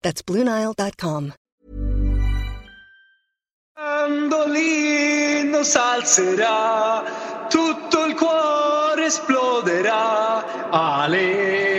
That's BlueNile.com. Mandolino s'alzerà, tutto il cuore esploderà. Ale,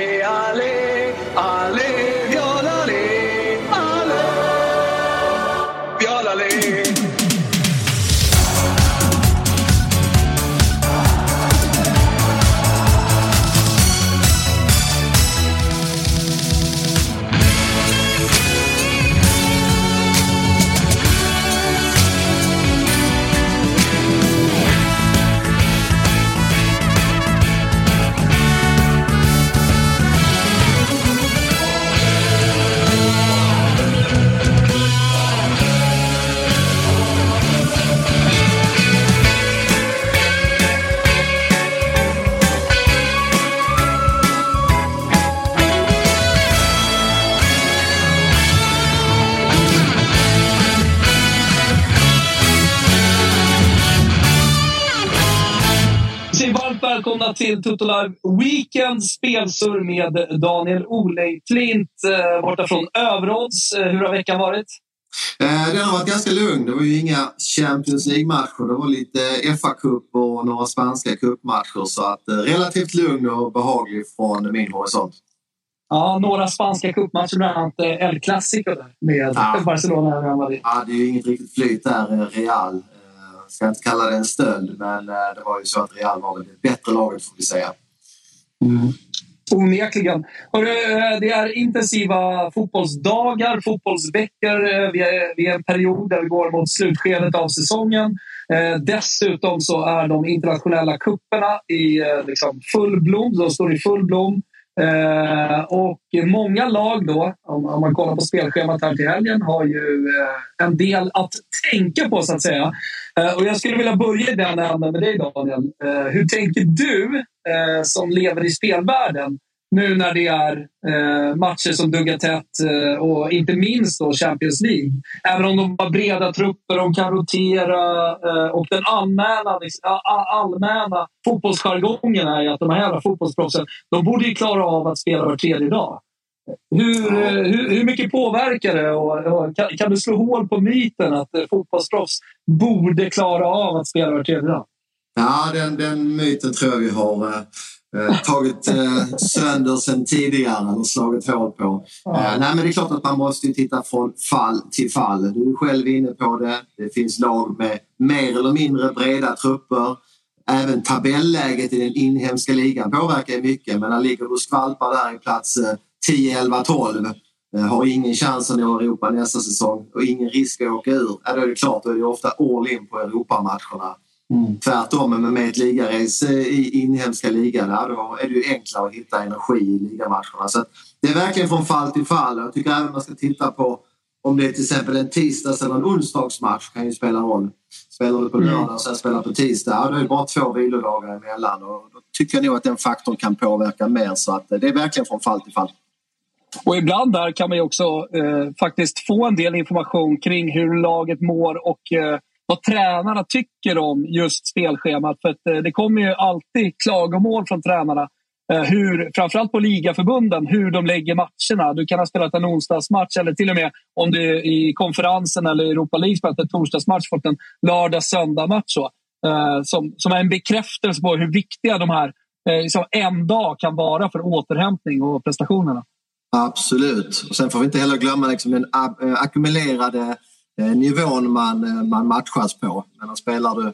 välkomna till Toto Live Weekend spelsur med Daniel Olejklint eh, borta från Överodds. Eh, hur har veckan varit? Eh, Den har varit ganska lugn. Det var ju inga Champions League-matcher. Det var lite FA-cup och några spanska cupmatcher. Så att relativt lugn och behaglig från min horisont. Ja, några spanska cupmatcher, bland annat El Clasico där med Ja. Barcelona och Real Madrid. Ja, det är ju inget riktigt flyt där, Real. Ska inte kalla det en stöld, men eh, det var ju så att Real var väl det bättre laget får vi säga. Mm. Onekligen. Hörru, eh, det är intensiva fotbollsdagar, fotbollsveckor. Eh, vi är, vi är i en period där vi går mot slutskedet av säsongen. Dessutom så är de internationella kupperna i liksom full blom. De står i full blom. Eh, och många lag då, om, om man kollar på spelschemat här till helgen, har ju eh, en del att tänka på så att säga. Eh, och jag skulle vilja börja i den änden med dig Daniel. Eh, hur tänker du eh, som lever i spelvärlden nu när det är eh, matcher som duggar tätt eh, och inte minst då Champions League. Även om de har breda trupper, de kan rotera eh, och den allmänna, liksom, allmänna fotbollsjargongen är ju att de här jävla fotbollsproffsen, de borde ju klara av att spela var tredje dag. Hur, eh, hur, hur mycket påverkar det? Och, och, kan, kan du slå hål på myten att eh, fotbollsproffs borde klara av att spela var tredje dag? Ja, den, den myten tror jag vi har eh, tagit eh, sönder sedan tidigare eller slagit hål på. Eh, nej, men det är klart att man måste titta från fall till fall. Du är själv inne på det. Det finns lag med mer eller mindre breda trupper. Även tabelläget i den inhemska ligan påverkar mycket. Men när ligger du och skvalpar där i plats eh, 10, 11, 12 eh, har ingen chans att nå Europa nästa säsong och ingen risk att åka ur. Ja, då är det klart, då är det ofta all in på Europamatcherna. Tvärtom, men med ett ligarace i inhemska ligan, ja, då är det ju enklare att hitta energi i ligamatcherna. Så det är verkligen från fall till fall. Jag tycker även man ska titta på om det är till exempel en tisdags eller en onsdagsmatch kan ju spela roll. Spelar du på lördag och sen spelar på tisdag, ja, då är det bara två vilodagar emellan. Och då tycker jag nog att den faktorn kan påverka mer. Så att det är verkligen från fall till fall. Och ibland där kan man ju också eh, faktiskt få en del information kring hur laget mår och eh, vad tränarna tycker om just spelschemat. För att, eh, det kommer ju alltid klagomål från tränarna. Eh, hur, framförallt på ligaförbunden, hur de lägger matcherna. Du kan ha spelat en onsdagsmatch eller till och med om du i konferensen eller Europa League spelat en torsdagsmatch fått en lördag-söndag-match. så. Eh, som, som är en bekräftelse på hur viktiga de här eh, liksom en dag kan vara för återhämtning och prestationerna. Absolut. Och sen får vi inte heller glömma liksom den eh, ackumulerade nivån man, man matchas på. Men spelar du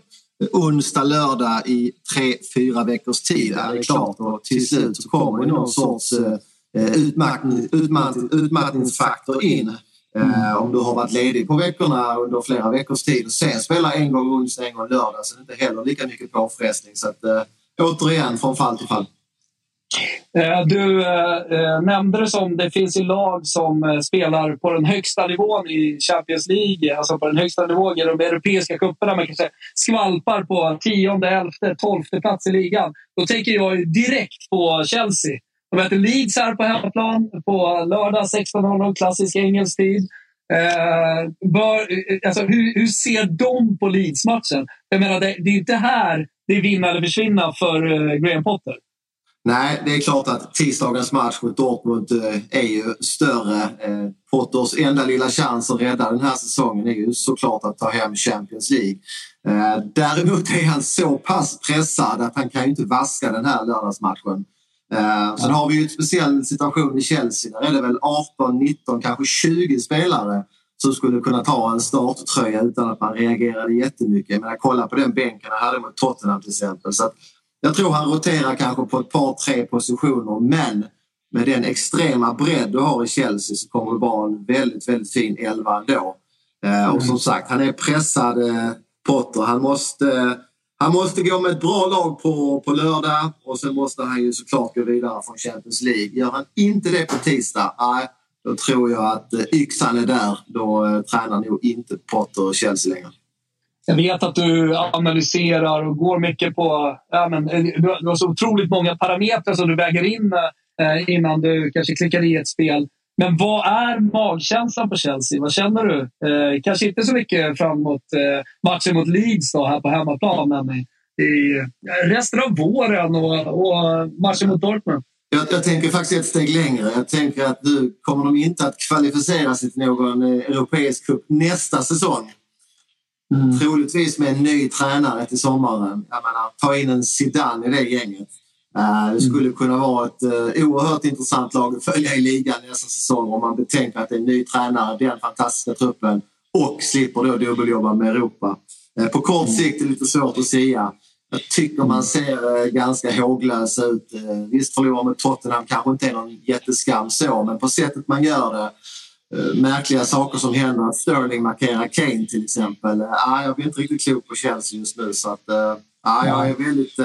onsdag, lördag i tre, fyra veckors tid är det klart och till slut så kommer någon sorts utmattning, utmattning, utmattningsfaktor in. Mm. om du har varit ledig på veckorna under flera veckors tid och sen spelar en gång onsdag, en gång lördag så är det inte heller lika mycket påfrestning. Så att, återigen från fall till fall. Eh, du eh, eh, nämnde det som det finns i lag som spelar på den högsta nivån i Champions League, alltså på den högsta nivån i de europeiska cuperna. Man kanske skvalpar på tionde, elfte, tolfte plats i ligan. Då tänker jag direkt på Chelsea. De möter Leeds här på hemmaplan på lördag 16.00 klassisk engelsk tid. Eh, bör, alltså, hur, hur, ser de på Leeds-matchen? Jag menar, det, det är inte här det är vinna eller försvinna för Graham Potter. Nej, det är klart att tisdagens match mot Dortmund eh, är ju större. Eh, Potters enda lilla chans att rädda den här säsongen är ju såklart att ta hem Champions League. Eh, däremot är han så pass pressad att han kan ju inte vaska den här lördagsmatchen. Sen har vi ju en speciell situation i Chelsea. Där är det väl 18, 19, kanske 20 spelare som skulle kunna ta en starttröja utan att man reagerade jättemycket. Men kolla på den bänken han hade mot Tottenham till exempel. Så jag tror han roterar kanske på ett par, tre positioner men med den extrema bredd du har i Chelsea så kommer det vara en väldigt, väldigt fin elva ändå. Mm. Och som mm. sagt, han är pressad, eh, Potter. Han måste, han måste gå med ett bra lag på, på lördag och sen måste han ju såklart gå vidare från Champions League. Gör han inte det på tisdag, nej, då tror jag att eh, yxan är där. Då tränar nog inte Potter Chelsea längre. Jag vet att du analyserar och går mycket på... Ja, men, eh, du har så otroligt många parametrar som du väger in eh, innan du kanske klickar i ett spel. Men vad är magkänslan på Chelsea? Vad känner du? Eh, kanske inte så mycket framåt eh, matchen mot Leeds då, här på hemmaplan, men i, i resten av våren och, och matchen mot Dortmund. Jag, jag, tänker faktiskt ett steg längre. Jag tänker att nu kommer de inte att kvalificera sig till någon eh, europeisk cup nästa säsong. Mm. Troligtvis med en ny tränare till sommaren. Jag menar, ta in en Zidane i det gänget. Uh, det skulle kunna vara ett uh, oerhört intressant lag att följa i ligan nästa säsong om man betänker att det är en ny tränare, den fantastiska truppen och slipper då dubbeljobba med Europa. Uh, på kort mm. sikt är det lite svårt att säga. Jag tycker man ser ganska håglös ut. Visst, förlora med Tottenham kanske inte är någon jätteskam så, men på sättet man gör det Eh, märkliga saker som händer. Att Sterling markerar Kane till exempel. Ah, jag blir inte riktigt klok på Chelsea just nu så att, ah, jag är väldigt,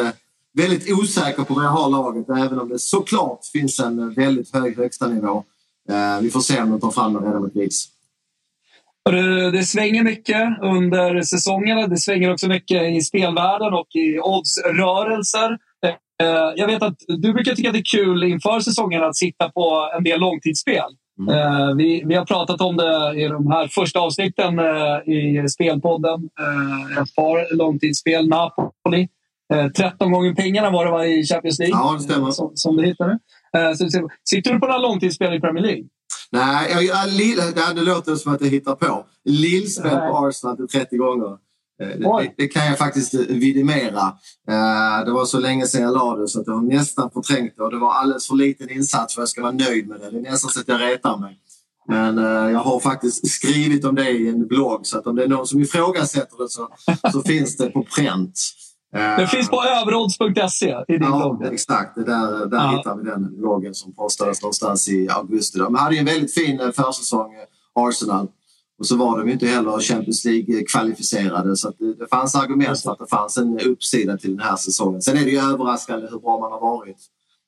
väldigt osäker på var jag har laget även om det såklart finns en väldigt hög högsta nivå. Vi får se om de tar fram det redan med Leeds. Det svänger mycket under säsongerna. Det svänger också mycket i spelvärlden och i oddsrörelser. Jag vet att du brukar tycka att det är kul inför säsongen att sitta på en del långtidsspel. Mm. Eh, vi, vi har pratat om det i de här första avsnitten eh, i Spelpodden. Eh, ett par långtidsspel. Napoli. 13 gånger pengarna var det var i Champions League. Ja, det stämmer. Som, som du hittade. Så, sitter du på några långtidsspel i Premier League? Nej, jag, jag, det låter som att jag hittar på. Lillspel på Arsenal till 30 gånger. Eh, det, det, kan jag faktiskt eh, vidimera. Eh, det var så länge sedan jag la det så att jag nästan förträngt det och det var alldeles för liten insats för att jag ska vara nöjd med det. Det är nästan så att jag retar mig. Men jag har faktiskt skrivit om det i en blogg så att om det är någon som ifrågasätter det så, så finns det på pränt. Det finns på överodds.se i din ja, blogg. Exakt, där, där ja. hittar vi den bloggen som postades någonstans i augusti. De hade en väldigt fin försäsong, Arsenal. Och så var de inte heller Champions League-kvalificerade så det, det, fanns argument för att det fanns en uppsida till den här säsongen. Sen är det ju överraskande hur bra man har varit.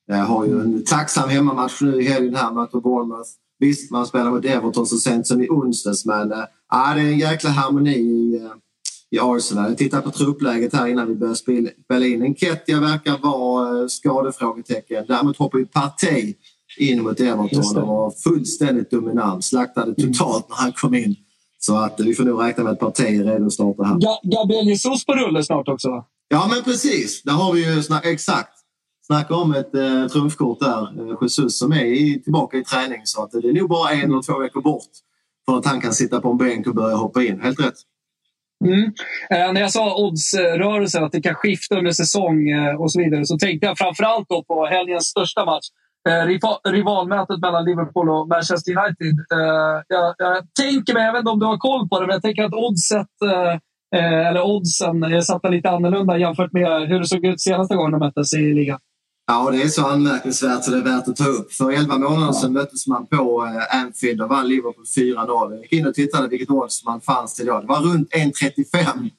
Jag har ju en tacksam hemmamatch nu i helgen här mot Bournemouth. Visst, man spelar mot Everton så sent som i onsdags men äh, det är en jäkla harmoni i, äh, i Arsenal. Jag tittar på truppläget här innan vi börjar spela in. Enketia verkar vara äh, skadefrågetecken. Däremot hoppar ju Partey in mot Everton och var fullständigt dominant. Slaktade totalt när han kom in. Så att vi får nog räkna med att partiet är redo att starta här. Ga Gabriel Jesus på rulle snart också? Ja, men precis. Där har vi ju snack exakt. Snacka om ett eh, trumfkort där. Eh, Jesus som är i, tillbaka i träning. Så att det är nog bara en eller två veckor bort för att han kan sitta på en bänk och börja hoppa in. Helt rätt. Mm. Eh, när jag sa oddsrörelsen, att det kan skifta under säsong eh, och så vidare, så tänkte jag framförallt då på helgens största match Eh, rivalmötet mellan Liverpool och Manchester United. Eh, jag, jag tänker mig, jag vet inte om du har koll på det, men jag tänker att oddset eh, eller oddsen är satta lite annorlunda jämfört med hur det såg ut senaste gången de möttes i ligan. Ja, det är så anmärkningsvärt så det är värt att ta upp. För 11 månader sedan möttes man på Anfield och vann Liverpool 4-0. Jag gick in och tittade vilket odds man fanns till då. Det var runt 1,35.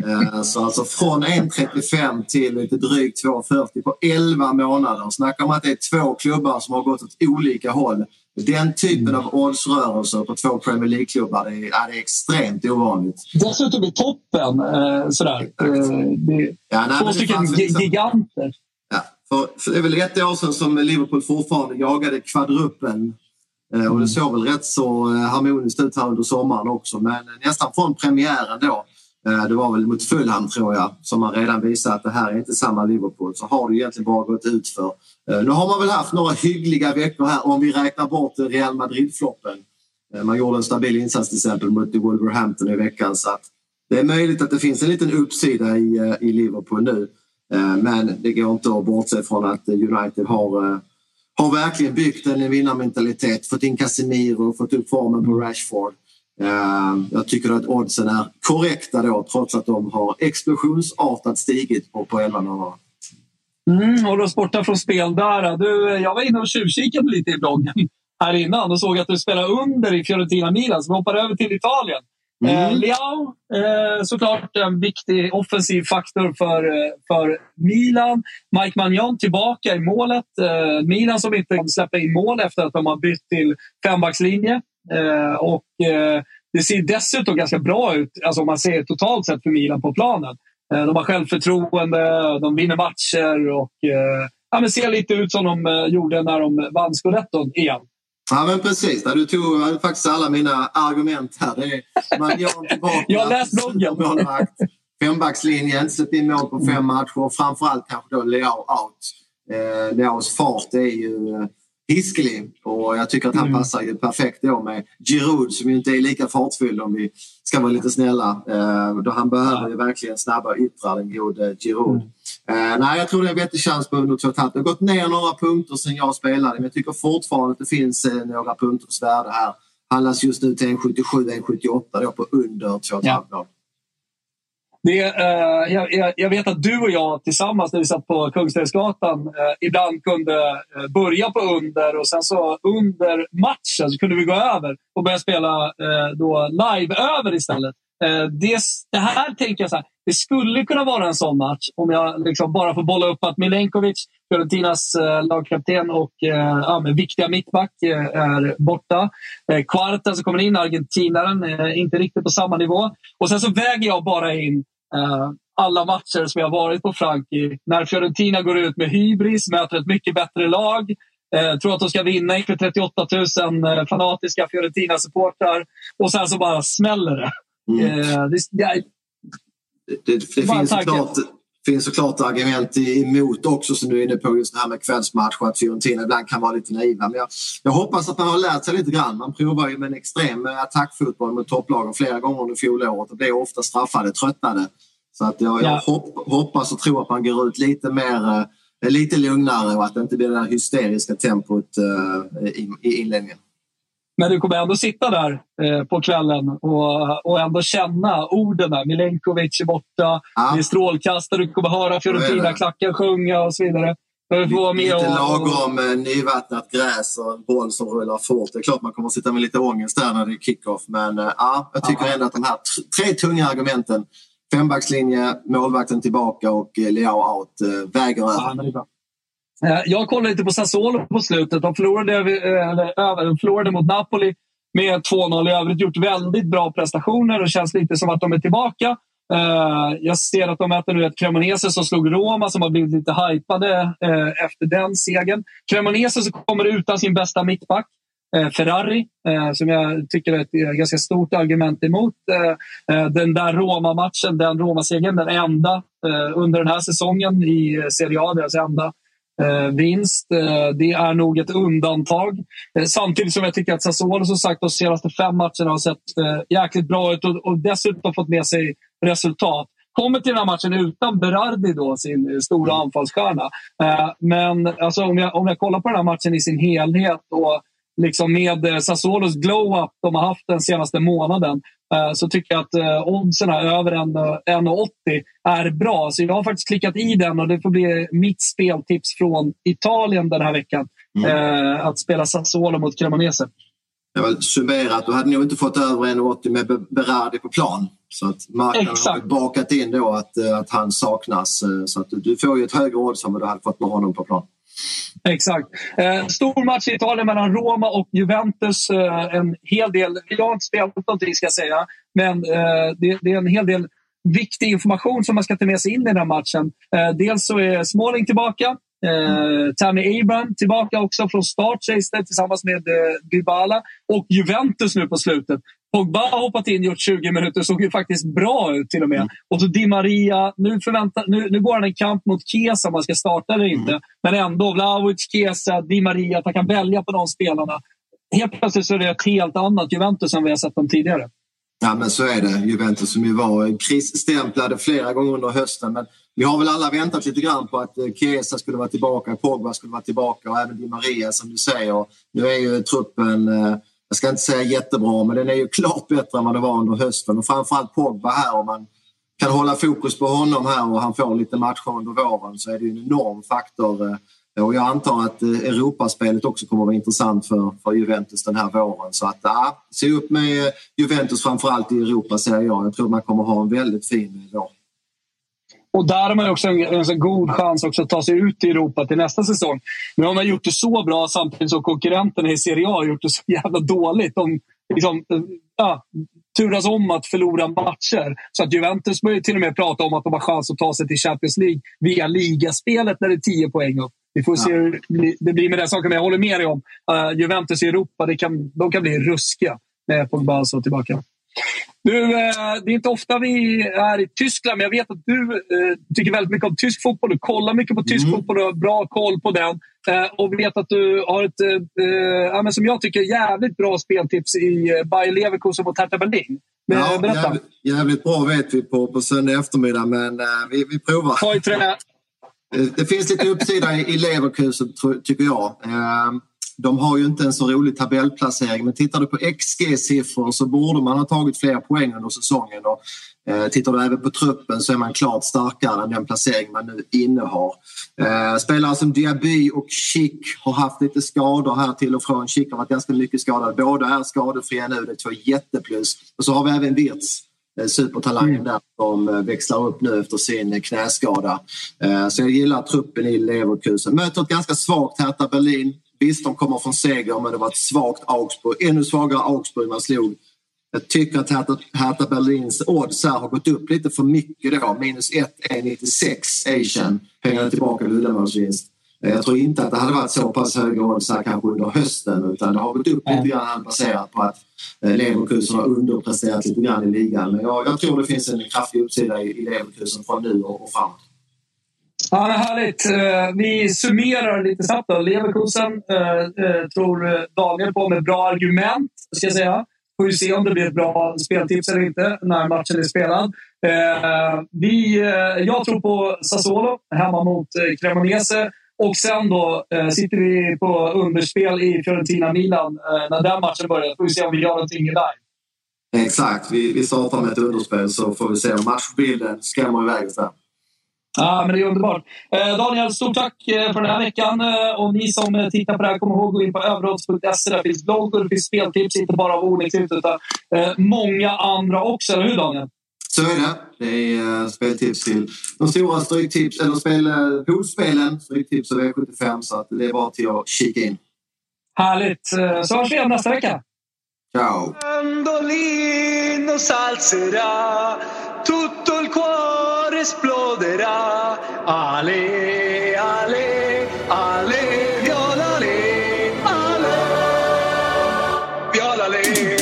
Eh, så alltså från 1,35 till lite drygt 2,40 på 11 månader. Snacka om att det är två klubbar som har gått åt olika håll. Den typen av oddsrörelser på två Premier League-klubbar det är, det är extremt ovanligt. Dessutom i toppen. Eh, sådär. Eh, det ja, nej, två stycken giganter. Ja, för, för det är väl ett år sedan som Liverpool fortfarande jagade kvadruppen. Och det såg väl rätt så harmoniskt ut här under sommaren också. Men nästan från premiären då Eh, Eh, det var väl mot Fulham tror jag som man redan visade att det här är inte samma Liverpool. Så har det egentligen bara gått ut för. Eh, nu har man väl haft några hyggliga veckor här om vi räknar bort Real Madrid-floppen. Eh, man gjorde en stabil insats till exempel mot Wolverhampton i veckan så att det är möjligt att det finns en liten uppsida i, i Liverpool nu. Men det går inte att bortse från att United har, har verkligen byggt en vinnarmentalitet. Fått in Casemiro, fått upp formen på Rashford. Ehm, jag tycker att oddsen är korrekta då trots att de har explosionsartat stigit på, på 11 månader. Mm, håller oss borta från spel där. Du, jag var inne och tjuvkikade lite i bloggen här innan och såg att du spelar under i Fiorentina Milan, så vi hoppar över till Italien. Mm. Eh, Leao, eh, såklart en viktig offensiv faktor för, eh, för Milan. Mike Magnon tillbaka i målet. Eh, Milan som inte släppa in mål efter att de har bytt till fembackslinje. Eh, och eh, det ser dessutom ganska bra ut alltså om man ser totalt sett för Milan på planen. Eh, de har självförtroende, de vinner matcher och ja, men ser lite ut som de gjorde när de vann scudetton igen. Ja men precis, du tog faktiskt alla mina argument här. Det är man tillbaka, Jag har läst bloggen. Fembackslinjen, släppt in mål på fem matcher. Framförallt kanske då Leao out. Eh, Leaos fart är ju hiskelig och jag tycker att han mm. passar ju perfekt då med Giroud som ju inte är lika fartfylld om vi ska vara lite snälla. Eh, då han behöver ju verkligen snabba yttrar, den gode Giroud. Mm. Eh, nej, jag tror det är en vettig chans på under 2,5. Det har gått ner några punkter sen jag spelade men jag tycker fortfarande att det finns eh, några punkters värde här. Handlas just nu till 1,77-1,78 då på under 2,5 ja. Det, eh, jag, jag, vet att du och jag tillsammans när vi satt på Kungsträdgatan eh, ibland kunde eh, börja på under och sen så under matchen så kunde vi gå över och börja spela eh, då live över istället. Eh, det, det, här tänker jag så här, det skulle kunna vara en sån match om jag liksom bara får bolla upp att Milenkovic, Fiorentinas eh, lagkapten och eh, ja, viktiga mittback eh, är borta. Eh, Quarta som kommer in, argentinaren, eh, inte riktigt på samma nivå. Och sen så väger jag bara in alla matcher som jag varit på Frankie. När Fiorentina går ut med hybris, möter ett mycket bättre lag. Eh, tror att de ska vinna inför 38 000 eh, fanatiska Fiorentina-supportrar. Och sen så bara smäller det. Mm. Eh, det, det, det, det finns, såklart, finns såklart argument emot också som du är inne på just det här med kvällsmatch och att Fiorentina ibland kan vara lite naiva. Men jag, jag hoppas att man har lärt sig lite grann. Man provar ju med en extrem attackfotboll mot topplagen flera gånger under fjolåret och blev ofta straffade, tröttnade. Så att jag, jag hopp, hoppas och tror att man går ut lite mer eh, lite lugnare och att det inte blir det där hysteriska tempot uh, i, i inledningen. Men du kommer ändå sitta där eh, på kvällen och, och ändå känna orden. Milenkovic är borta, ja. det är strålkastare, du kommer höra Fiorentina-klacken sjunga och så vidare. Lite lagom och... nyvattnat gräs och en boll som rullar fort. Det är klart man kommer att sitta med lite ångest där när det är kickoff. Men äh, ja, jag tycker ändå att de här tre tunga argumenten fembackslinje, målvakten tillbaka och eh, Leao out äh, väger över. Eh, jag kollade lite på Sassuolo på slutet. De förlorade, eh, eller, förlorade mot Napoli med 2-0. I övrigt gjort väldigt bra prestationer och känns lite som att de är tillbaka. Eh, jag ser att de möter nu ett Cremonese som slog Roma som har blivit lite hypade efter den segern. Cremonese som kommer utan sin bästa mittback. Ferrari, som jag tycker är ett ganska stort argument emot. Den där Roma-matchen, den Roma-segern, den enda under den här säsongen i Serie A, deras enda Eh, vinst. Eh, det är nog ett undantag. Eh, samtidigt som jag tycker att Sassuolo som sagt de senaste fem matcherna har sett jäkligt bra ut och, och dessutom fått med sig resultat. kommer till den här matchen utan Berardi, då, sin stora anfallsstjärna. Eh, men alltså, om, jag, om jag kollar på den här matchen i sin helhet och liksom med Sassuolos glow-up de har haft den senaste månaden så tycker jag att eh, oddsen över 1,80 är bra. Så jag har faktiskt klickat i den och det får bli mitt speltips från Italien den här veckan. Mm. Eh, att spela Sassuolo mot Cremonese. Jag summerat, då hade ni inte fått över 1,80 med Berardi på plan. Så att marknaden Exakt. har bakat in då att, att han saknas. Så att du får ju ett högre odds om du hade fått med honom på plan. Exakt. Eh, stor match i Italien mellan Roma och Juventus. Eh, en hel del, jag har inte spelat någonting ska jag säga, men eh, det, det, är en hel del viktig information som man ska ta med sig in i den här matchen. Eh, dels så är Smalling tillbaka. Eh, Tammy Abraham tillbaka också från start sägs det, tillsammans med eh, Dybala. Och Juventus nu på slutet. Pogba har hoppat in och gjort 20 minuter såg ju faktiskt bra ut till och med. Mm. Och så Di Maria. Nu, förväntar, nu, nu går han en kamp mot Chiesa om han ska starta eller inte. Mm. Men ändå, Vlahovic, Chiesa, Di Maria. Att han kan välja på de spelarna. Helt plötsligt så är det ett helt annat Juventus än vi har sett dem tidigare. Ja, men så är det. Juventus som ju var krisstämplade flera gånger under hösten. Men vi har väl alla väntat lite grann på att eh, Chiesa skulle vara tillbaka, Pogba skulle vara tillbaka och även Di Maria som du säger. Nu är ju truppen eh, jag ska inte säga jättebra, men den är ju klart bättre än vad det var under hösten. Och framförallt Pogba här, om man kan hålla fokus på honom här och han får lite matcher under våren så är det ju en enorm faktor. Eh, och jag antar att eh, Europaspelet också kommer att vara intressant för, för Juventus den här våren. Så att ja, se upp med eh, Juventus framförallt i Europa säger jag. Jag tror man kommer att ha en väldigt fin vår. Och där har man också en, en god chans också att ta sig ut i Europa till nästa säsong. Nu har man gjort det så bra samtidigt som konkurrenterna i Serie A har gjort det så jävla dåligt. De liksom, ja, turas om att förlora matcher. Så att Juventus börjar till och med prata om att de har chans att ta sig till Champions League via ligaspelet när det är 10 poäng upp. Vi får ja. se hur det blir med den saken, men jag håller med dig om uh, Juventus i Europa, det kan, de kan bli ruskiga med Pogba och tillbaka. Du, eh, det är inte ofta vi är i Tyskland, men jag vet att du eh, tycker väldigt mycket om tysk fotboll. Du kollar mycket på tysk mm. fotboll och har bra koll på den. Eh, och vet att du har ett, som jag tycker, jävligt bra speltips i Bayer Leverkusen mot Hertha Berlin. Ja, jävligt, jävligt, bra vet vi på, på söndag eftermiddag, men vi, vi provar. Ta i trä. Det finns lite uppsida i Leverkusen, tycker jag. De har ju inte en så rolig tabellplacering men tittar du på XG-siffror så borde man ha tagit fler poäng under säsongen. Och, eh, tittar du även på truppen så är man klart starkare än den placering man nu innehar. Eh, spelare som Diaby och Schick har haft lite skador här till och från. Schick har varit ganska mycket skadad. Båda är skadefria nu, det är två jätteplus. Och så har vi även Wirtz eh, supertalangen mm. där som växlar upp nu efter sin knäskada. Så jag gillar truppen i Leverkusen. Möter ett ganska svagt Hertha Berlin. Visst, de kommer från seger men det var ett svagt Augsburg. Ännu svagare Augsburg man slog. Jag tycker att Hertha, Hertha Berlins odds här har gått upp lite för mycket då. Minus 1 är 96 Asian. Pengarna tillbaka vid uddamålsvinst. Jag tror inte att det hade varit så pass höga odds här kanske under hösten utan det har gått upp lite grann baserat på att eh, Leverkusen har underpresterat lite grann i ligan. Men jag, jag tror det finns en kraftig uppsida i, i Leverkusen från nu och, och framåt. Ja, härligt. Eh, vi summerar lite snabbt. Då. Leverkusen eh, eh, tror Daniel på med bra argument, ska jag säga. Får ju se om det blir ett bra speltips eller inte när matchen är spelad. Vi, jag tror på Sassuolo hemma mot Cremonese. Och sen då sitter vi på underspel i Fiorentina-Milan när den matchen börjar. Får vi se om vi gör någonting där. Exakt. Vi, vi startar med ett underspel så får vi se om matchbilden skrämmer iväg oss där. Ja, men det är underbart. Eh, Daniel, stort tack eh, för den här veckan. Eh, och ni som tittar på det här, kom ihåg att gå in på överodds.se. Där finns bloggar, det finns speltips, inte bara av Onexit utan många andra också. Eller hur Daniel? Så är det. Det är speltips till de stora stryktips, eller spel, poolspelen, stryktips och V75. Så att det är bara till att kika in. Härligt. Så hörs vi igen nästa vecka. Ciao. Tutto il cuore esploderà. Ale, ale, ale, viola le, ale, viola le.